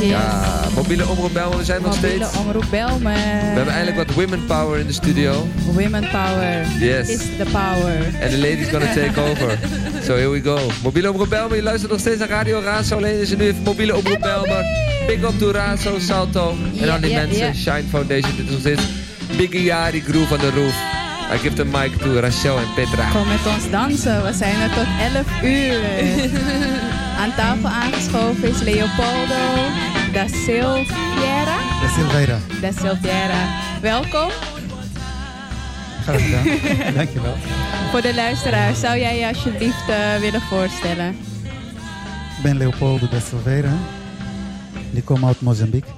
Ja, mobiele omroep Belmen, we zijn nog Mobiele steeds. omroep Belmen. We hebben eindelijk wat women power in de studio. Women power Yes. is the power. En de ladies gonna take over. So here we go. Mobiele omroep Belmen, je luistert nog steeds naar Radio Razo. Alleen is er nu even mobiele omroep Belmen. Big up to Razo, Salto. En al die mensen. Shine Foundation. Dit is nog steeds Biggie Yari Groove on the Roof. I give the mic to Rachel en Petra. Kom met ons dansen. We zijn er tot 11 uur. Aan tafel aangeschoven is Leopoldo da Silveira. De Silveira. Da Silveira. Welkom. Graag gedaan. Dankjewel. Voor de luisteraars, zou jij je alsjeblieft eh, willen voorstellen? Ik ben Leopoldo de Silveira. Ik kom uit Mozambique.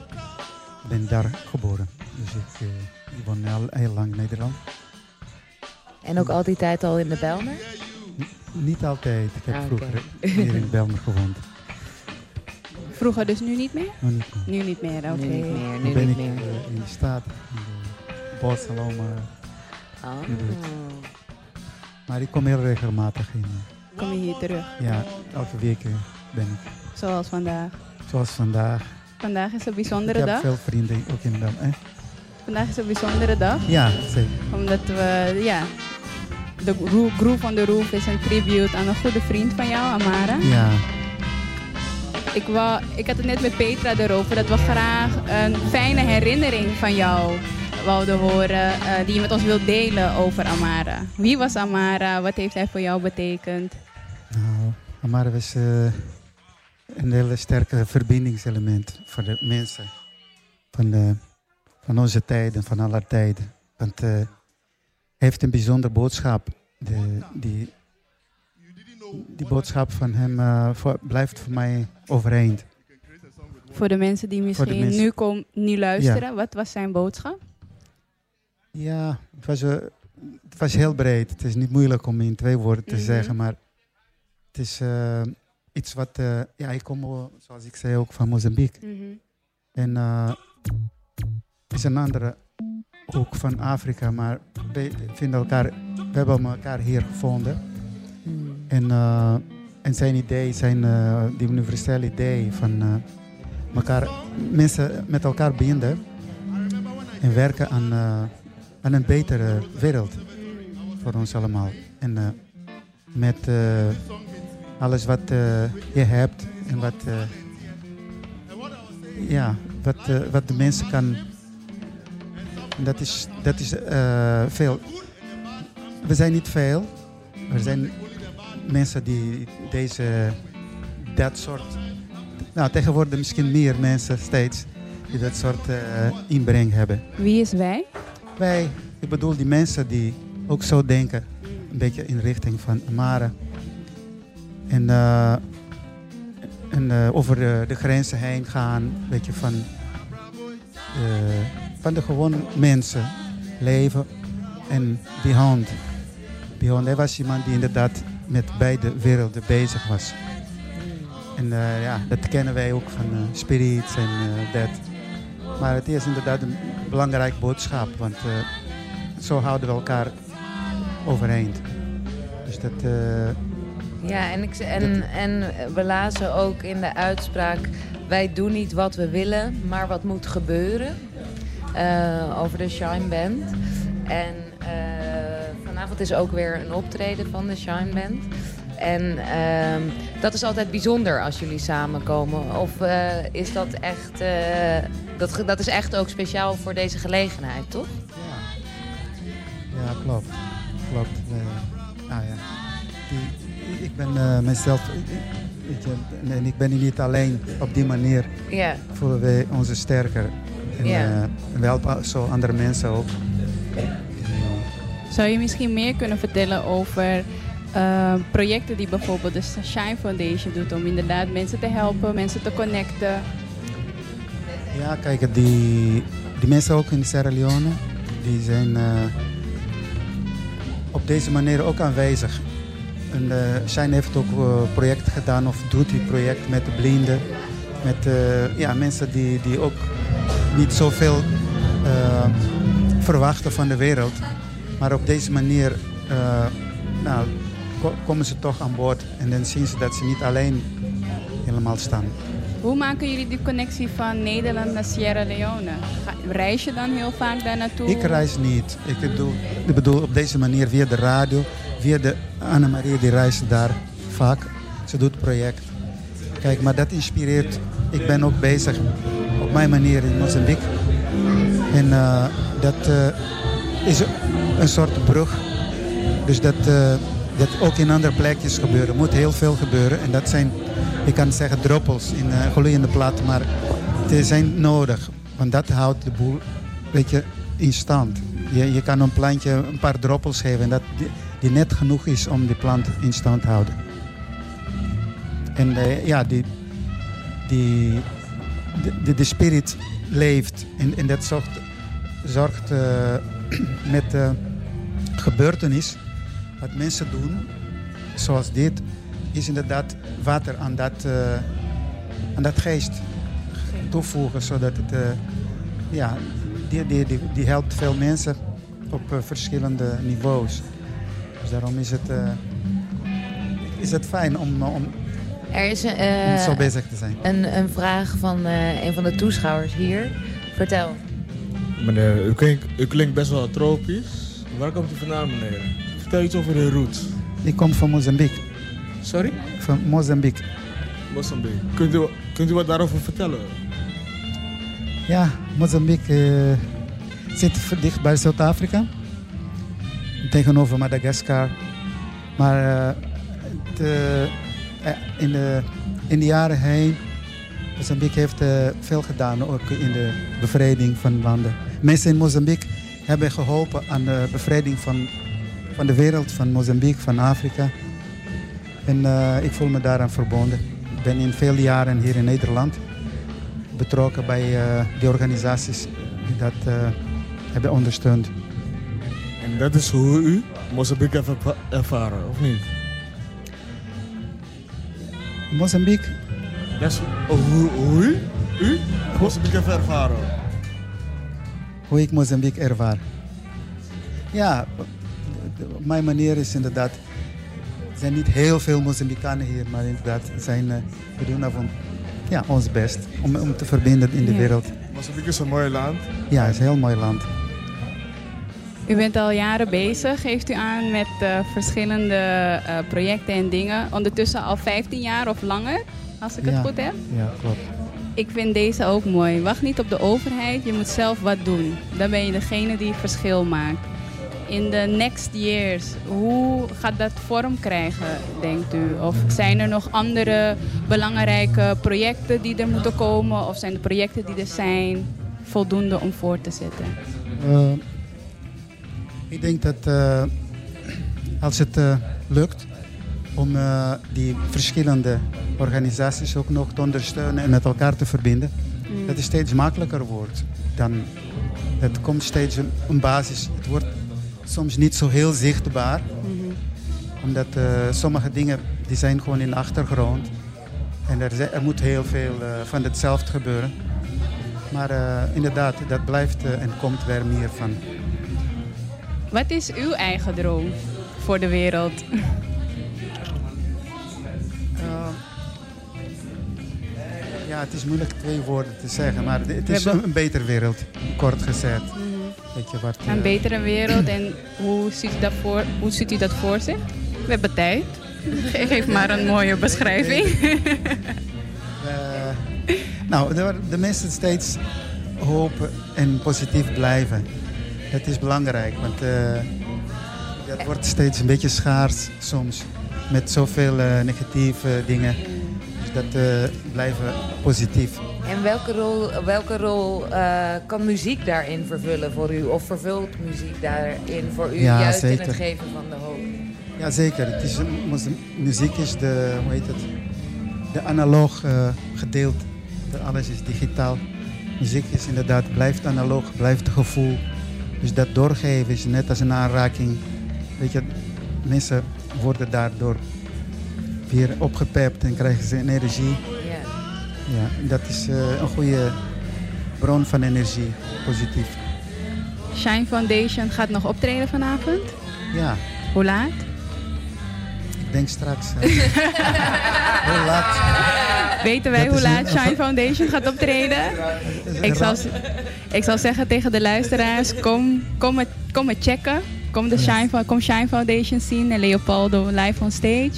Ik ben daar geboren. Dus ik, eh, ik woon al heel lang in Nederland. En ook al die tijd al in de Belmer? Niet altijd. Ik heb Ah, vroeger hier in Belmer gewoond. Vroeger dus nu niet meer? Maar niet meer. Nu niet meer, oké. Nu niet meer, Nu nu ben niet ik meer. eh, in de staat, in de Barcelona. Oh. Maar ik kom heel regelmatig in. Kom je hier terug, Ja, elke week eh, ben ik. zoals vandaag. Zoals vandaag. Vandaag is een Ik bijzondere heb dag. veel vrienden ook in Belmer. Eh? Vandaag is een bijzondere dag. Ja, zeker. Omdat we, ja, de Gro- Groove on the Roof is een tribute aan een goede vriend van jou, Amara. Ja, Ik, wou, ik had het net met Petra erover dat we graag een fijne herinnering van jou wouden horen. eh, die je met ons wilt delen over Amara. Wie was Amara? Wat heeft hij voor jou betekend? Nou, Amara was eh, een hele sterke verbindingselement voor de mensen van, de, van onze tijden, van alle tijden. Want eh, hij heeft een bijzonder boodschap. De, die, die boodschap van hem eh, voor- blijft voor mij overeind. Voor de mensen die misschien mensen. nu, kom, nu luisteren, wat was zijn boodschap? Ja, het was, eh, het was heel breed. Het is niet moeilijk om in twee woorden te Mhm. zeggen, maar het is eh, iets wat... eh, ja, ik kom, zoals ik zei, ook van Mozambique. En eh is een andere hoek van Afrika, maar we vinden elkaar, we hebben elkaar hier gevonden. Hmm. En, eh, en zijn idee, zijn die universele idee van elkaar, mensen met elkaar binden en werken aan, aan een betere wereld voor ons allemaal. En met alles wat eh, je hebt en wat, eh, ja, wat, eh, wat de mensen kan. Dat is, dat is veel. We zijn niet veel. Er zijn mensen die deze, dat soort. Nou, tegenwoordig misschien meer mensen steeds die dat soort inbreng hebben. Wie is wij? Wij, ik bedoel die mensen die ook zo denken, een beetje in richting van Amara. En, eh, en eh, over de, de grenzen heen gaan, een beetje van, eh, van de gewone mensen leven en beyond. Beyond, hij was iemand die inderdaad met beide werelden bezig was. En eh, ja, dat kennen wij ook van eh, spirits en eh, dat. Maar het is inderdaad een belangrijk boodschap, want zo houden we elkaar overeind. Dus dat, Ja, en, ik, en, en we lazen ook in de uitspraak... wij doen niet wat we willen, maar wat moet gebeuren. eh, over de Shine Band. En eh, vanavond is ook weer een optreden van de Shine Band. En ehm, dat is altijd bijzonder als jullie samenkomen. Of eh, is dat echt... dat, dat is echt ook speciaal voor deze gelegenheid, toch? ja. ja, klopt. Klopt. Ah, ja. Ik ben eh, mezelf, weet je, en ik ben niet alleen op die manier Ja. voelen wij ons sterker. En, eh, we helpen zo andere mensen ook. Zou je misschien meer kunnen vertellen over eh, projecten die bijvoorbeeld de Shine Foundation doet om inderdaad mensen te helpen, mensen te connecten? Ja, kijk, die, die mensen ook in Sierra Leone, die zijn eh, op deze manier ook aanwezig. En uh, Shine heeft ook uh, project gedaan of doet die project met de blinden. Met uh, ja, mensen die, die ook niet zoveel eh, verwachten van de wereld. Maar op deze manier eh, nou, ko- komen ze toch aan boord en dan zien ze dat ze niet alleen helemaal staan. Hoe maken jullie die connectie van Nederland naar Sierra Leone? Reis je dan heel vaak daar naartoe? Ik reis niet. Ik bedoel, ik bedoel op deze manier via de radio, via de Annemarie die reist daar vaak. Ze doet project. Kijk, maar dat inspireert. Ik ben ook bezig op mijn manier in Mozambique. En eh, dat eh, is een soort brug. Dus dat, eh, dat ook in andere plekjes gebeuren. Er moet heel veel gebeuren. En dat zijn, ik kan zeggen, druppels in gloeiende platen. Maar die zijn nodig. Want dat houdt de boel weet je, in stand. Je, je kan een plantje een paar druppels geven. En dat, die, net genoeg is om die plant in stand te houden. En eh, ja, die, die, de, de, de spirit leeft. En, en dat zorgt, zorgt eh, met de gebeurtenis. Wat mensen doen, zoals dit, is inderdaad water aan dat, eh, aan dat geest toevoegen. Zodat het, ja, die, die, die, helpt veel mensen op verschillende niveaus. Daarom is het, eh, is het fijn om, om, Er is om eh, zo bezig te zijn. een, een vraag van eh, een van de toeschouwers hier. Vertel. Meneer, u klinkt, u klinkt best wel tropisch. Waar komt u vandaan, meneer? Vertel iets over uw roots. Ik kom van Mozambique. Sorry? Van Mozambique. Mozambique. Kunt u, kunt u wat daarover vertellen? Ja, Mozambique eh, zit dicht bij Zuid-Afrika. Tegenover Madagaskar. Maar eh, het, eh, eh, in, de, in de jaren heen, Mozambique heeft eh, veel gedaan, ook in de bevrijding van landen. Mensen in Mozambique hebben geholpen aan de bevrijding van, van de wereld, van Mozambique, van Afrika. En eh, ik voel me daaraan verbonden. Ik ben in vele jaren hier in Nederland betrokken bij eh die organisaties die dat eh, hebben ondersteund. En dat is hoe u Mozambique heeft erva- ervaren, of niet? Mozambique, Dat is hoe, hoe u, u Mozambique heeft ervaren. hoe ik Mozambique ervaar. Ja, mijn manier is inderdaad. Er zijn niet heel veel Mozambicanen hier, maar inderdaad, zijn, eh, we doen daarvan ja, ons best om, om te verbinden in de Ja. wereld. Mozambique is een mooi land. Ja, het is een heel mooi land. U bent al jaren bezig, geeft u aan, met eh, verschillende eh, projecten en dingen. Ondertussen al 15 jaar of langer, als ik het goed heb. Ja, klopt. Ik vind deze ook mooi. Wacht niet op de overheid, je moet zelf wat doen. Dan ben je degene die verschil maakt. In de next years, hoe gaat dat vorm krijgen, denkt u? Of zijn er nog andere belangrijke projecten die er moeten komen? Of zijn de projecten die er zijn voldoende om voor te zetten? Eh, ik denk dat eh, als het eh, lukt om eh, die verschillende organisaties ook nog te ondersteunen en met elkaar te verbinden, Mm. dat het steeds makkelijker wordt. Dan het komt steeds een, een basis. Het wordt soms niet zo heel zichtbaar, Mhm. omdat sommige dingen die zijn gewoon in de achtergrond. En er, er moet heel veel van hetzelfde gebeuren. Maar inderdaad, dat blijft en komt weer meer van. Wat is uw eigen droom voor de wereld? Uh, ja, het is moeilijk twee woorden te zeggen, maar het is een, een beter wereld, kort gezegd. Weet je wat? Een eh, betere wereld en hoe ziet, u dat voor, hoe ziet u dat voor zich? We hebben tijd. Ge- Geef maar een mooie beschrijving. eh, nou, de, de mensen steeds hopen en positief blijven. Dat is belangrijk, want uh, dat wordt steeds een beetje schaars soms. Met zoveel uh, negatieve dingen. Dus dat uh, blijven positief. En welke rol, welke rol uh, kan muziek daarin vervullen voor u? Of vervult muziek daarin voor u ja, juist zeker. in het geven van de hoop? Ja, zeker. Het is, muziek is de, hoe heet het, de analoog uh, gedeelte. Alles is digitaal. Muziek is inderdaad, blijft analoog, blijft gevoel. Dus dat doorgeven is net als een aanraking. Weet je, mensen worden daardoor weer opgepept en krijgen ze energie. Ja. Ja, dat is uh, een goede bron van energie, positief. Shine Foundation gaat nog optreden vanavond. Ja, Hoe laat? ik denk straks. eh, heel laat. Weten wij Dat hoe laat een- Shine Foundation gaat optreden? Ik zal, ik zal zeggen tegen de luisteraars, kom, kom, het, kom het checken. Kom, de Shine, kom Shine Foundation zien en Leopoldo live on stage.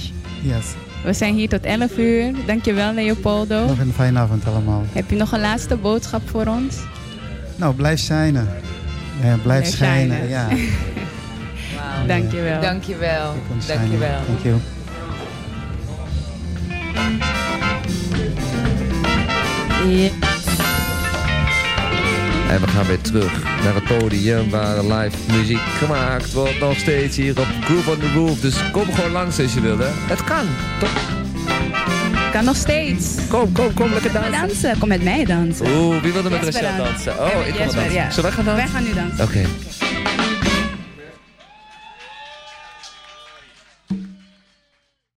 Yes. We zijn hier tot 11 uur. Dankjewel Leopoldo. Nog een fijne avond allemaal. Heb je nog een laatste boodschap voor ons? Nou, blijf shinen. Ja, blijf Blijf schijnen. Ja. Wauw. Dankjewel. Dankjewel. Shining. Dankjewel. En we gaan weer terug naar het podium waar de live muziek gemaakt wordt. Nog steeds hier op Groove on the Roof. Dus kom gewoon langs als je wil, hè. Het kan, toch? Kan nog steeds. Kom, kom, kom, lekker dansen. dansen. Kom met mij dansen. Oeh, wie wil er met Rachel dan. dansen? Oh, ik kom Jesper, dansen. ja. Zullen wij gaan Wij dansen? gaan nu dansen. Oké.